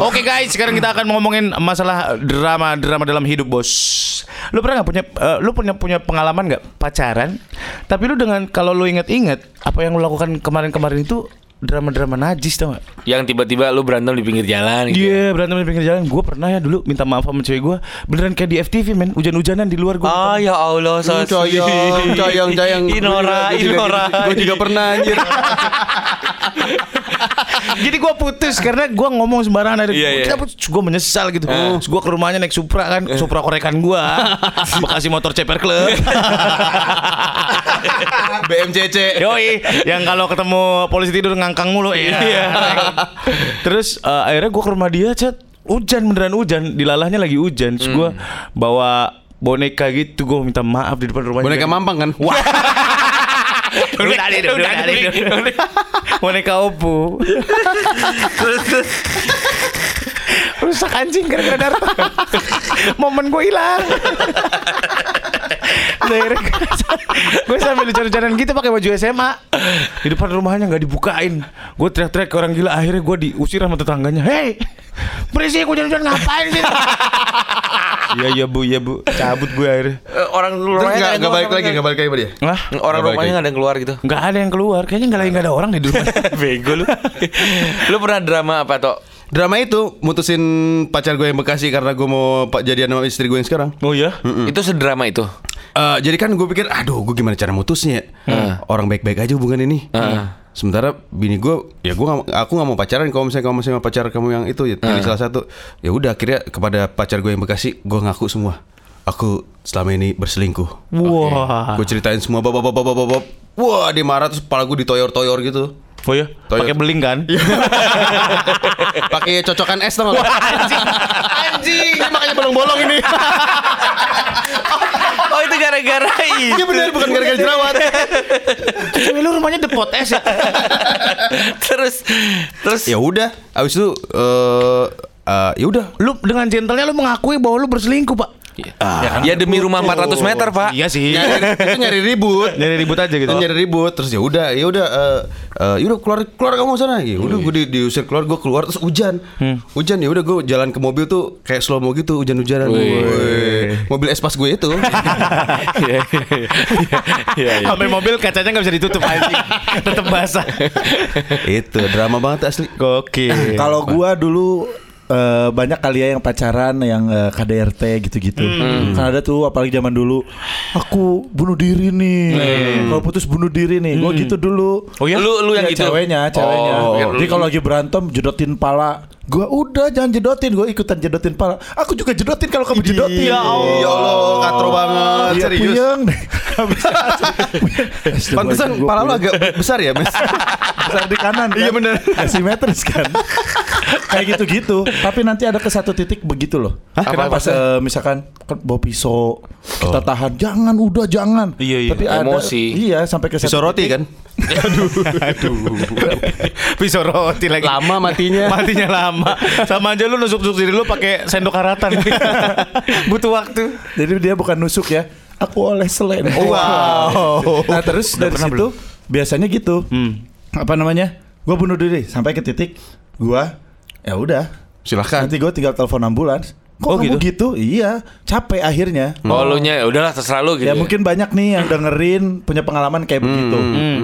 Oke guys, sekarang kita akan ngomongin masalah drama drama dalam hidup bos. Lu pernah nggak punya, eh, lu punya punya pengalaman nggak pacaran? Tapi lu dengan kalau lu inget-inget apa yang lu lakukan kemarin-kemarin itu drama-drama najis tau gak? Yang tiba-tiba lu berantem di pinggir jalan gitu. Iya berantem di pinggir jalan. Gue pernah ya dulu minta maaf sama cewek gue. Beneran kayak di FTV men. Hujan-hujanan di luar gue. Ah ya Allah, so Coyong, coyong, coyong. Inora, Inora. Gue juga pernah anjir. Jadi gue putus karena gue ngomong sembarangan ada. Iya, iya. Gue menyesal gitu. Terus gue ke rumahnya naik Supra kan, Supra korekan gue, Bekasi motor ceper club. BMCC. Yoi, yang kalau ketemu polisi tidur ngangkang mulu iya. Terus eh, akhirnya gue ke rumah dia, chat hujan beneran hujan, dilalahnya lagi hujan. Terus gue bawa boneka gitu, gue minta maaf di depan rumahnya. Boneka mampang kan? Wah. Udah deh, udah deh. Boneka opo. Rusak anjing gara-gara Darto. Momen gue hilang. Akhirnya gue sambil lucu-lucuan gitu pakai baju SMA di depan rumahnya nggak dibukain. Gue teriak-teriak ke orang gila. Akhirnya gue diusir sama tetangganya. Hei, berisik hujan-hujan ngapain sih? Iya iya bu, iya bu. Cabut gue akhirnya. Eh, orang rumahnya nggak nggak balik lagi, nggak balik lagi dia. Wah, Orang rumahnya nggak ada yang keluar gitu. nggak ada yang keluar. Kayaknya nggak lagi nggak ada orang di rumah. Bego lu. lu pernah drama apa toh? Drama itu mutusin pacar gue yang Bekasi karena gue mau jadian sama istri gue yang sekarang. Oh ya? Itu sedrama itu. Eh, jadi kan gue pikir, aduh, gue gimana cara mutusnya? ya? Orang baik-baik aja hubungan ini. Sementara bini gue, ya gue aku nggak mau pacaran. Kalau misalnya kamu masih sama pacar kamu yang itu, ya pilih salah satu. Ya udah, akhirnya kepada pacar gue yang Bekasi, gue ngaku semua. Aku selama ini berselingkuh. Wah. Gue ceritain semua, bab, bab, bab, bab, bab. Wah, dia marah terus kepala gue ditoyor-toyor gitu. Oh ya? Pakai beling kan? Pakai cocokan es dong. Anjing. Anjing. Ini makanya bolong-bolong ini. Oh itu gara-gara itu. Iya benar, bukan gara-gara jerawat. Cewek lu rumahnya depot es ya? terus terus ya udah, abis itu eh eh, ya udah. Lu dengan gentlenya lu mengakui bahwa lu berselingkuh, Pak. Ya demi rumah 400 meter, Pak. Iya sih. Nyari, itu nyari ribut. Nyari ribut aja gitu. Itu nyari ribut terus ya udah ya udah eh eh, ya udah keluar keluar kamu sana ya udah gue di, diusir keluar gue keluar terus hujan hujan ya udah gue jalan ke mobil tuh kayak slow mo gitu hujan hujanan mobil espas gue itu Iya, iya, iya. Sampai mobil kacanya nggak bisa ditutup anjing. Tetap basah. itu drama banget asli Oke. Kalau gua dulu eh, banyak kali ya yang pacaran yang eh, KDRT gitu-gitu. Kan ada tuh apalagi zaman dulu aku bunuh diri nih. Kalau putus bunuh diri nih. Gua gitu dulu. Oh ya? Lu lu yang Ya, gitu. ceweknya, ceweknya. Oh, Jadi kalau lagi berantem jedotin pala. Gua udah jangan jedotin, gua ikutan jedotin pala. Aku juga jedotin kalau kamu jedotin. ya Allah katro banget Iya, serius puyeng. Pantesan pala lu agak besar ya mes besar di kanan kan? Iya, bener. Asimetris kan Kayak gitu-gitu Tapi nanti ada ke satu titik begitu loh Hah? Kenapa? Pas eh, misalkan kan bawa pisau Kita tahan Jangan udah jangan Iya, iya. Tapi ada Emosi. Iya sampai ke satu pisau roti titik. kan Aduh. Pisau roti lagi. lama matinya Matinya lama. Sama aja lu nusuk-nusuk diri lu pakai sendok karatan. Butuh waktu. Jadi dia bukan nusuk ya Aku oleh selen Wow. Nah terus dari pernah situ Biasanya gitu Hmm. Apa namanya Gue bunuh diri Sampai ke titik Gua Ya udah silahkan Nanti gue tinggal telepon ambulans Kok Oh, kamu gitu? gitu? Iya Capek akhirnya Oh, lu nya ya udahlah terserah lu gitu. Ya mungkin banyak nih yang dengerin punya pengalaman kayak begitu.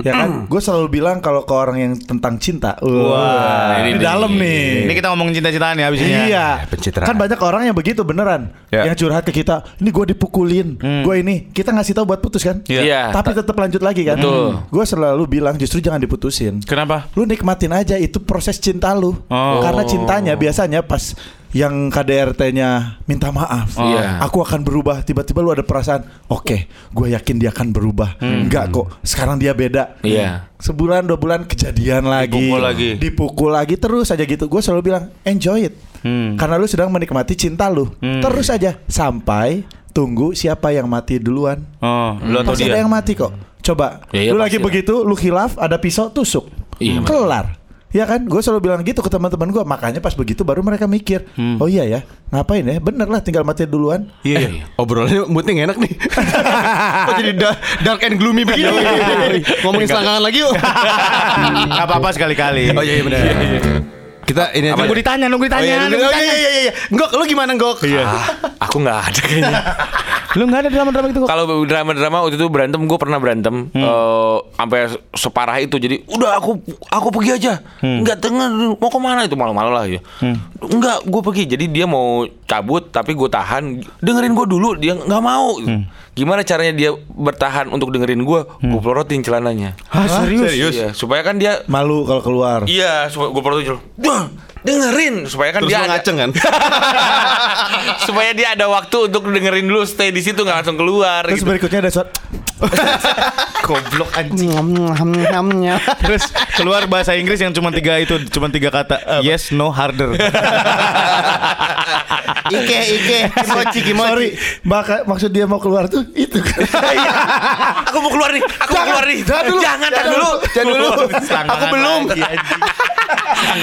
Ya kan? Gue selalu bilang kalau ke orang yang tentang cinta. Wah, ini ini, nih. dalam nih. Ini kita ngomongin cinta-cintaan ya abis ini. ya. Iya, pencitraan. kan banyak orang yang begitu beneran, Ya. yang curhat ke kita. Ini gue dipukulin, gue ini. Kita ngasih tahu buat putus kan? Iya. Iya. Tapi tetap lanjut lagi kan? Betul. Gue selalu bilang justru jangan diputusin. Kenapa? Lu nikmatin aja itu proses cinta lu. Oh. Karena cintanya biasanya pas yang KDRT-nya minta maaf. Iya. Aku akan berubah. Tiba-tiba lu ada perasaan, oke, gue yakin dia akan berubah. Enggak kok. Sekarang dia beda. Iya. Sebulan dua bulan kejadian lagi. Dipukul lagi. Dipukul lagi terus aja gitu. Gue selalu bilang enjoy it. Hmm. Karena lu sedang menikmati cinta lu. Hmm. Terus aja sampai tunggu siapa yang mati duluan. Oh, lu atau dia? ada yang mati kok. Coba, Ya, iya, lu lagi lah. begitu, lu khilaf, ada pisau tusuk, Iya, kelar. Ya kan, gue selalu bilang gitu ke teman-teman gue. Makanya pas begitu baru mereka mikir, oh iya ya, ngapain ya? Bener lah, tinggal mati duluan. Iya, iya. Obrolannya moodnya nggak enak nih. Kok jadi da- dark and gloomy begini? Ngomongin selangkangan lagi yuk. Gak apa-apa sekali-kali. Oh iya iya benar. Kita ini aja. Nunggu ditanya, nunggu ditanya. iya, oh, iya, iya, iya, iya. Ngok, lu gimana Ngok? Iya. Ah, aku nggak ada kayaknya. Lu nggak ada drama-drama itu kok? Kalau drama-drama waktu itu berantem, gue pernah berantem eh, sampai separah itu. Jadi udah aku aku pergi aja. Nggak tengah mau ke mana itu malu-malu lah ya. Enggak, gue pergi. Jadi dia mau cabut tapi gue tahan. Dengerin gue dulu, dia nggak mau. Gimana caranya dia bertahan untuk dengerin gue? Gue pelorotin celananya. Hah, serius? Iya, supaya kan dia Malu kalau keluar. Iya, supaya gue pelorotin celananya. Dengerin supaya kan Terus dia lu ada- ngaceng kan? supaya dia ada waktu untuk dengerin dulu stay di situ nggak langsung keluar Terus gitu. berikutnya ada suara Goblok anjing. Terus keluar bahasa Inggris yang cuma tiga itu, cuma tiga kata. Yes, no, harder. Ike, Ike, kimochi, Sorry, maka maksud dia mau keluar tuh itu kan. aku mau keluar nih aku mau keluar nih jangan dulu. jangan jangan dulu Jangan dulu. Aku belum.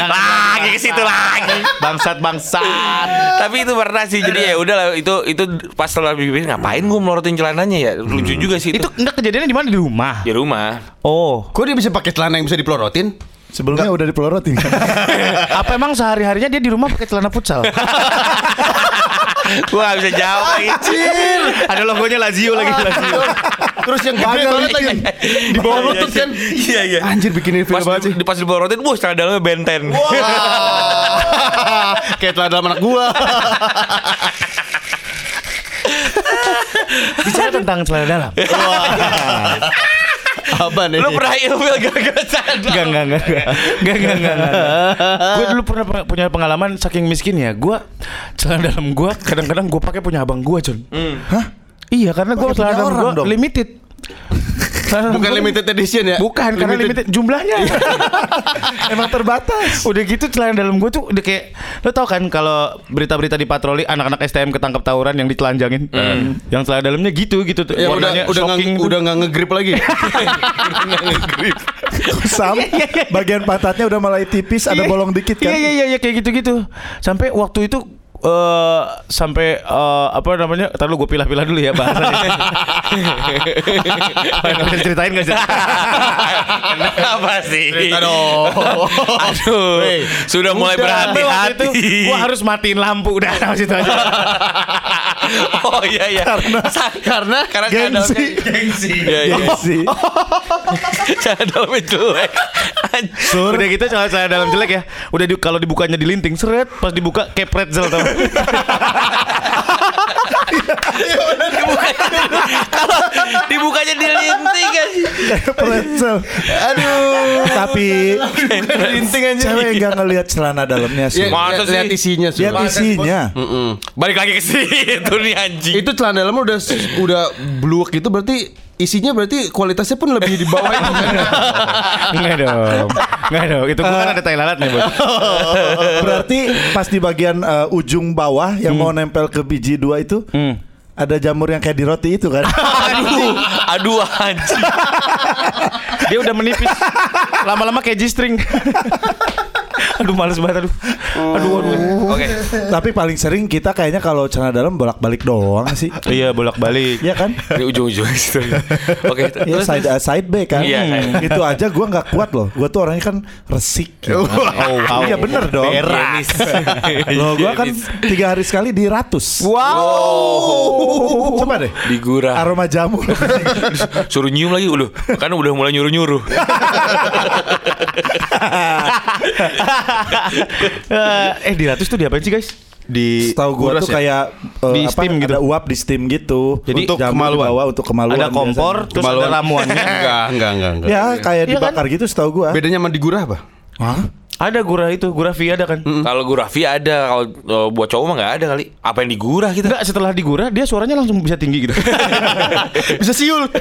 lagi ke situ lagi Bangsat, bangsat. tapi itu pernah sih jadi ya udahlah itu itu pas setelah bibir ngapain gue melorotin celananya ya lucu juga sih itu, Itu enggak kejadiannya di mana? Di rumah? di rumah. Oh. Kok dia bisa pakai celana yang bisa dipelorotin? Sebelumnya udah dipelorotin kan. Apa emang sehari-harinya dia di rumah pakai celana futsal? gue gak bisa jawab lagi. Ada logonya Lazio lagi Lazio. Terus yang gede banget lagi. Di bawah lutut kan iya iya. Anjir bikin ini pas banget sih. di, pas dilorotin wah celana dalamnya benten. Kayak telah dalam anak gua tentang celana dalam. Apa nih? lu pernah ilfil gara-gara celana Enggak, enggak, enggak, enggak, enggak, enggak, enggak, enggak. Gue dulu pernah pe- punya pengalaman saking miskin ya. Gue celana dalam gue kadang-kadang gue pakai punya abang gue, John. Hah? Iya, karena gue celana dalam gue limited. Bukan limited edition ya? Bukan, karena limited jumlahnya. Emang terbatas. udah gitu celana dalam gue tuh udah kayak lo tau kan kalau berita-berita di patroli anak-anak STM ketangkap tawuran yang ditelanjangin. Yang celana dalamnya gitu gitu tuh. Ya udah Warnanya udah nggak shocking tuh. udah nggak ngegrip lagi. Sam, bagian pantatnya udah mulai tipis, ada Iya. bolong dikit kan. Iya iya iya iya, kayak gitu-gitu. Sampai waktu itu eh sampai eh, apa namanya? Ntar lu gue pilah-pilah dulu ya bahasanya. Bisa ceritain nggak sih? Kenapa sih? Cerita dong. Aduh, Wey, sudah mulai berhati-hati. itu Gue harus matiin lampu udah sama situ aja. oh iya iya. Karena karena karena Gengsi. gengsi. Iya iya. Gengsi. Cara dalamnya Anjir. Udah gitu celana-celana dalam jelek ya. Udah di, kalau dibukanya dilinting seret, pas dibuka kayak pretzel tau. Kalau dibukanya dilinting kan. Pretzel. Aduh. Tapi Linting aja. cewek nggak ngelihat celana dalamnya sih. Ya, Masa lihat- lihat sih? isinya sih. Lihat isinya. Balik lagi ke situ nih anjing. Itu celana dalamnya udah udah bluak gitu berarti isinya berarti kualitasnya pun lebih di bawah itu kan. Enggak dong. Enggak dong. Itu gua kan ada tai lalat nih, Bos. Berarti pas di bagian eh, ujung bawah yang mau nempel ke biji dua itu ada jamur yang kayak di roti itu kan. Aduh, aduh anjing. Dia udah menipis. Lama-lama kayak G-string. Aduh males banget aduh. Aduh aduh. Oke. Tapi paling sering kita kayaknya kalau celana dalam bolak-balik doang sih. Iya bolak-balik. Iya kan? Ini ujung-ujung situ. Oke, Ya terus side A side B kan. Iya, side. Itu aja gua nggak kuat loh. Gua tuh orangnya kan resik. Oh, wow. Iya bener dong. Denis. Loh gua kan tiga hari sekali di ratus. Wow. Coba deh. digurah. Aroma jamur. Suruh nyium lagi udah. Kan udah mulai nyuruh-nyuruh. Eh di ratus tuh diapain sih guys? Di Tahu gua tuh ya? kayak eh, Di apa, steam gitu. Ada uap di steam gitu. Jadi untuk kemaluan. dibawa untuk kemaluan. Ada kompor, biasanya. terus Kemaluan. ada ramuannya. Enggak, enggak, enggak, enggak. Ya kayak kan? dibakar gitu setahu gua. Bedanya sama digurah apa? Hah? Ada gurah itu, gurah via ada kan? Kalau gurafi ada, kalau uh, buat cowok mah nggak ada kali. Apa yang digurah kita? Enggak, setelah digurah dia suaranya langsung bisa tinggi gitu. Bisa siul.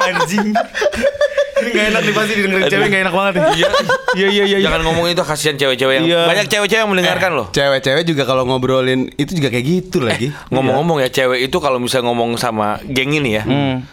Anjing. Ini gak enak nih pasti didengerin cewek gak enak banget nih. Iya. Iya iya iya. Jangan ngomong itu kasihan cewek-cewek yang Iya. banyak cewek-cewek yang mendengarkan loh. Cewek-cewek juga kalau ngobrolin itu juga kayak gitu lagi. Ngomong-ngomong ya cewek itu kalau misalnya ngomong sama geng ini ya,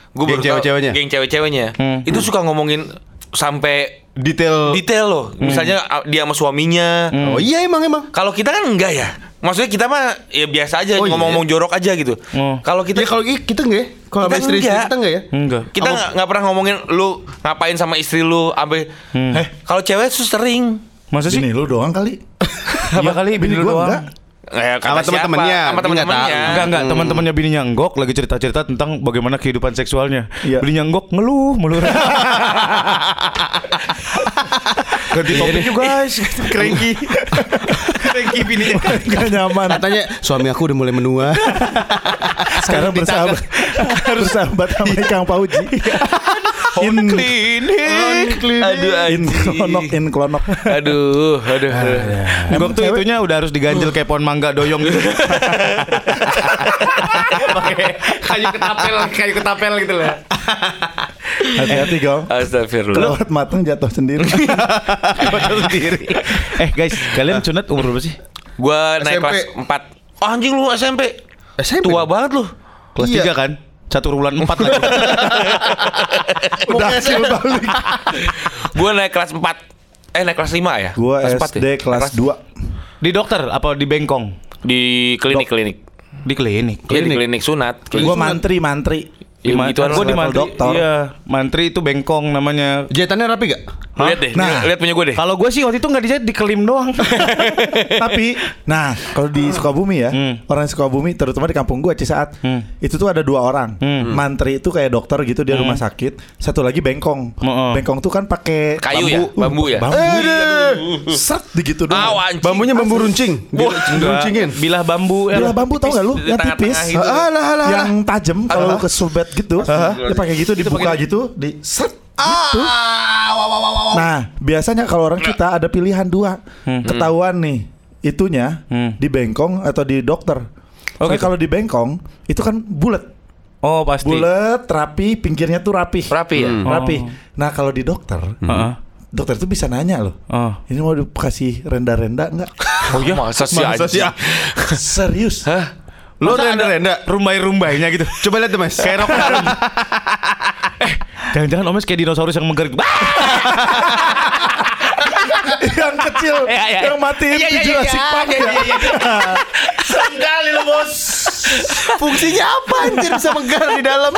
gue Geng cewek-ceweknya? geng cewek-ceweknya, itu suka ngomongin sampai Detail. detail loh. Misalnya uh, dia sama suaminya. Oh iya emang emang. Kalau kita kan enggak ya, Maksudnya kita mah ya biasa aja Oh, iya. ngomong-ngomong jorok aja gitu. Oh. Kalau kita Ya kalau kita enggak ya? Kalau sama istri, istri enggak. kita enggak ya? Enggak. kita nggak nggak pernah ngomongin lu ngapain sama istri lu sampai eh kalau cewek tuh sering Masa sih? Bini lu doang kali. Iya kali bini Bini lu doang. enggak. Eh, Sama teman-temannya, sama teman-temannya. Enggak enggak teman-temannya bininya Anggok lagi cerita-cerita tentang bagaimana kehidupan seksualnya. Iya. Bininya Anggok ngeluh mulu. Ganti topik yuk guys. Cranky. Cranky bininya. Gak nyaman. Katanya suami aku udah mulai menua. Sekarang bersahabat bersahabat sama Kang Pauji. In Klinik. Aduh in klonok in klonok. Aduh, aduh. aduh. Anggok tuh itunya udah harus diganjel kayak pohon mangga doyong gitu. Pakai kayu ketapel, kayu ketapel gitu lah. Hati-hati kau. Astagfirullah. Kelewat mateng jatuh sendiri. Padahal sendiri. Eh guys, kalian sunat umur berapa sih? Gua naik SMP. kelas 4. Oh, anjing lu SMP. SMP? Tua banget lu. Kelas Iya. 3 kan? Satu bulan 4 lagi. Udah hasil balik. Gua naik kelas 4. Eh naik kelas 5 ya? 4 SD ya? kelas 2. Di dokter apa di bengkong? di klinik-klinik. Di klinik. Iya di klinik sunat. Klinik Gua sunat. mantri mantri. Ya, gituan gua di mantri. dokter. Iya, mantri itu bengkong namanya. Jahitannya rapi gak? Lu Lihat deh, Nah. lihat punya gue deh. Kalau gue sih waktu itu nggak dijahit di kelim doang. Tapi, nah kalau di Sukabumi ya, Hmm. orang Sukabumi, terutama di kampung gua Cisaat, Hmm. itu tuh ada dua orang. Hmm. Mantri itu kayak dokter gitu dia rumah sakit, satu lagi bengkong. Heeh. Bengkong tuh kan pakai Kayu ya? Bambu ya? Bambu. Set begitu Ah, doang. anjing. Bambunya bambu runcing. Wah, Diruncingin. Bilah bambu. ya. Bilah bambu tau gak lu? Yang tipis, gitu. Alah, alah, yang tajam kalau ke sulbet gitu, dia pakai gitu dibuka gitu, di set gitu. Nah, biasanya kalau orang kita ada pilihan dua, ketahuan nih itunya Hmm. di bengkong atau di dokter. Oh, Soalnya gitu. kalau di bengkong itu kan bulat, Oh pasti. bulat, rapi, pinggirnya tuh rapi, Rapi ya? rapi. Oh. Nah kalau di dokter, Heeh. dokter tuh bisa nanya loh, Oh. ini mau dikasih renda-renda nggak? Oh iya? Masa sih Masa sih? Serius? Hah? Lo renda-renda. rumbai-rumbainya gitu. Coba lihat deh mas. Kayak eh, jangan-jangan omes kayak dinosaurus yang menggerik. yang kecil, Iya, iya. yang iya, di iya, Jurassic iya, Park iya, ya. iya, iya. Sekali lo bos. Fungsinya apa anjir bisa megar di dalam?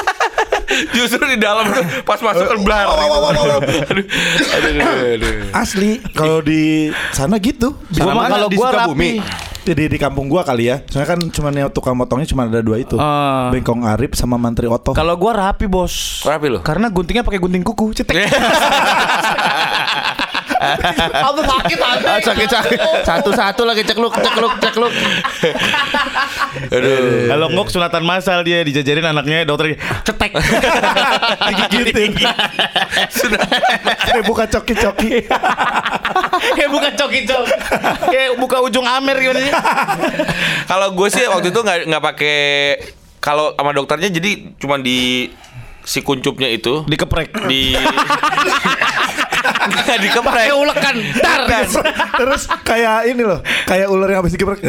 Justru di dalam tuh pas masuk kan blar. Aduh, aduh, aduh, aduh. Asli, kalau di sana gitu. Gua mah mana? kalau Di gua rapi. Di, di kampung gua kali ya. Soalnya kan cuma tukang motongnya cuma ada dua itu. Ah. Bengkong Arif sama Mantri Oto. Kalau gua rapi bos. Rapi lo? Karena guntingnya pakai gunting kuku. Cetek. Aku sakit Ah, sakit sakit. Satu-satu lagi cekluk cekluk cekluk. Aduh. Kalau ngok sunatan masal dia dijajarin anaknya dokter cetek. Digigitin. Kayak buka coki-coki. Kayak bukan coki-cok. Kayak buka ujung amer gimana sih? Kalau gue sih waktu itu nggak nggak pakai kalau sama dokternya jadi cuma di si kuncupnya itu Dikeprek. di nggak dikeprek Pakai ulekan. Dar. Terus kayak ini loh, kayak ular yang habis digeprek.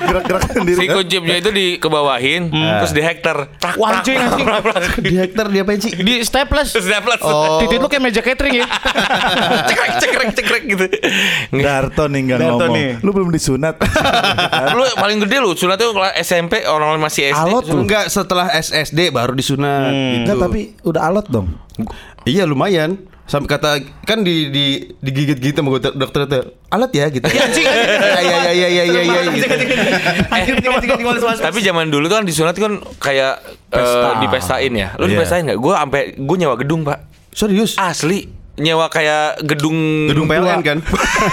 Gerak-gerak sendiri. si kuncupnya itu dikebawahin terus di hektar Wah, anjing, anjing. Di hektar dia apa sih? Di staples. plus Oh. Titit lu kayak meja catering ya. cekrek cekrek cekrek gitu Darto nih nggak Darto ngomong. nih. Lu belum disunat. lu paling gede lu sunatnya kelas SMP orang masih SD Alot. Enggak setelah SSD baru disunat gitu. Enggak tapi udah alot dong. Iya lumayan. Sampai kata kan di di digigit gitu sama dokter, dokter itu alat ya gitu. Iya anjing. Iya iya iya iya iya iya gitu. Tapi zaman dulu tuh kan disunat kan kayak eh, dipestain ya. Lu Iya. dipestain nggak? Gue sampai gue nyewa gedung pak. Serius? Asli nyewa kayak gedung Gedung PLN tua. kan?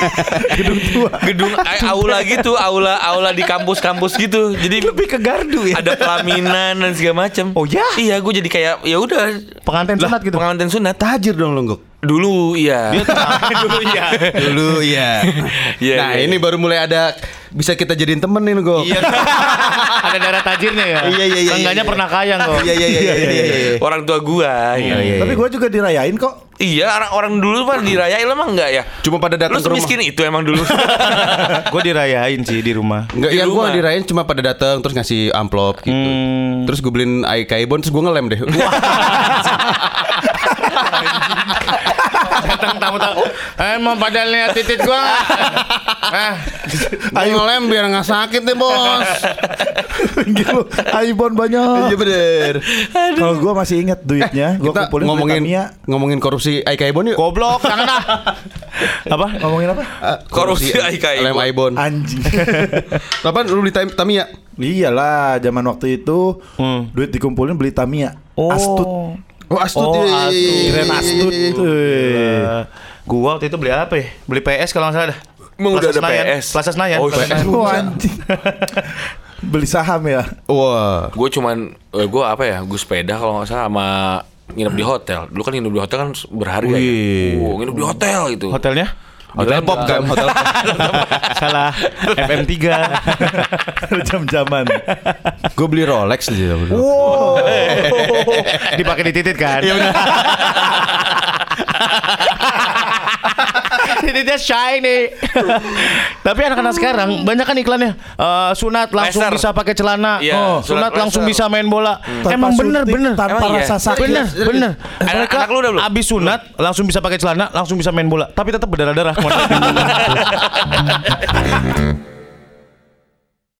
Gedung tua. gedung eh, aula gitu, aula aula di kampus-kampus gitu. Jadi Lebih ke gardu ya. ada pelaminan dan segala macam. Oh, ya? Iya, gue jadi kayak ya udah Pengantin sunat gitu. pengantin sunat. Tajir dong lo Gok. Dulu iya. Dulu ya. Dulu iya. Iya, nah iya. ini baru mulai ada bisa kita jadiin temen nih Gok. Iya. Ada darah tajirnya ya. Iya, iya, iya, Seenggaknya iya. pernah kaya kok. Iya iya iya iya iya. iya. Orang tua gua. Iya, iya. Tapi gua juga dirayain kok. Iya, orang orang dulu mah dirayain emang enggak ya? Cuma pada datang ke rumah. semiskin itu emang dulu. Gue dirayain sih di rumah. Enggak, Di ya gue dirayain cuma pada datang terus ngasih amplop gitu. Hmm. Terus gue beliin ai kaibon terus gue ngelem deh. Datang tamu-tamu. Eh, mau pada lihat titit gua? Eh, Ayo lem biar nggak sakit deh bos. gitu. Aibon banyak. Iya bener. Kalau gua masih inget duitnya, gua Kita kumpulin ngomongin ngomongin ngomongin korupsi Aika Ibon yuk. goblok, jangan ah. Apa? ngomongin apa? Ah, Korupsi Aika Ibon. Lem Ibon. Anjing. Kapan lu beli Tam- Tamiya? Iyalah, zaman waktu itu Hmm. duit dikumpulin beli Tamiya. Oh. Astut. Oh Astut. Oh, iya. Astut. Kirain Astut. Wih. Eh, gua waktu itu beli apa ya? Beli PS kalau nggak salah dah. Emang udah ada Senayan. PS? Plaza Senayan. Oh, Plaza PS. Senayan. Oh, anjing. beli saham ya. Wah. Gue cuman eh, gue apa ya? Gue sepeda kalau nggak salah sama nginep di hotel. Dulu kan nginep di hotel kan berharga ya. Wih. Oh, nginep di hotel gitu. Hotelnya? Hotel Pop kan, hotel Pop. Salah. FM3. Jam-jaman. Gue beli Rolex sih. Wow. Dipakai di titit kan? Iya benar. Tititnya shiny. Tapi anak-anak sekarang banyak kan iklannya Eh, sunat langsung Laser. bisa pakai celana. Iya, oh, sunat sunat langsung bisa main bola. Tanpa Emang bener bener. tanpa Emang iya? rasa sakit. Bener, bener. Anak- Mereka anak lu udah belum? abis sunat langsung bisa pakai celana, langsung bisa main bola. Tapi tetap berdarah-darah.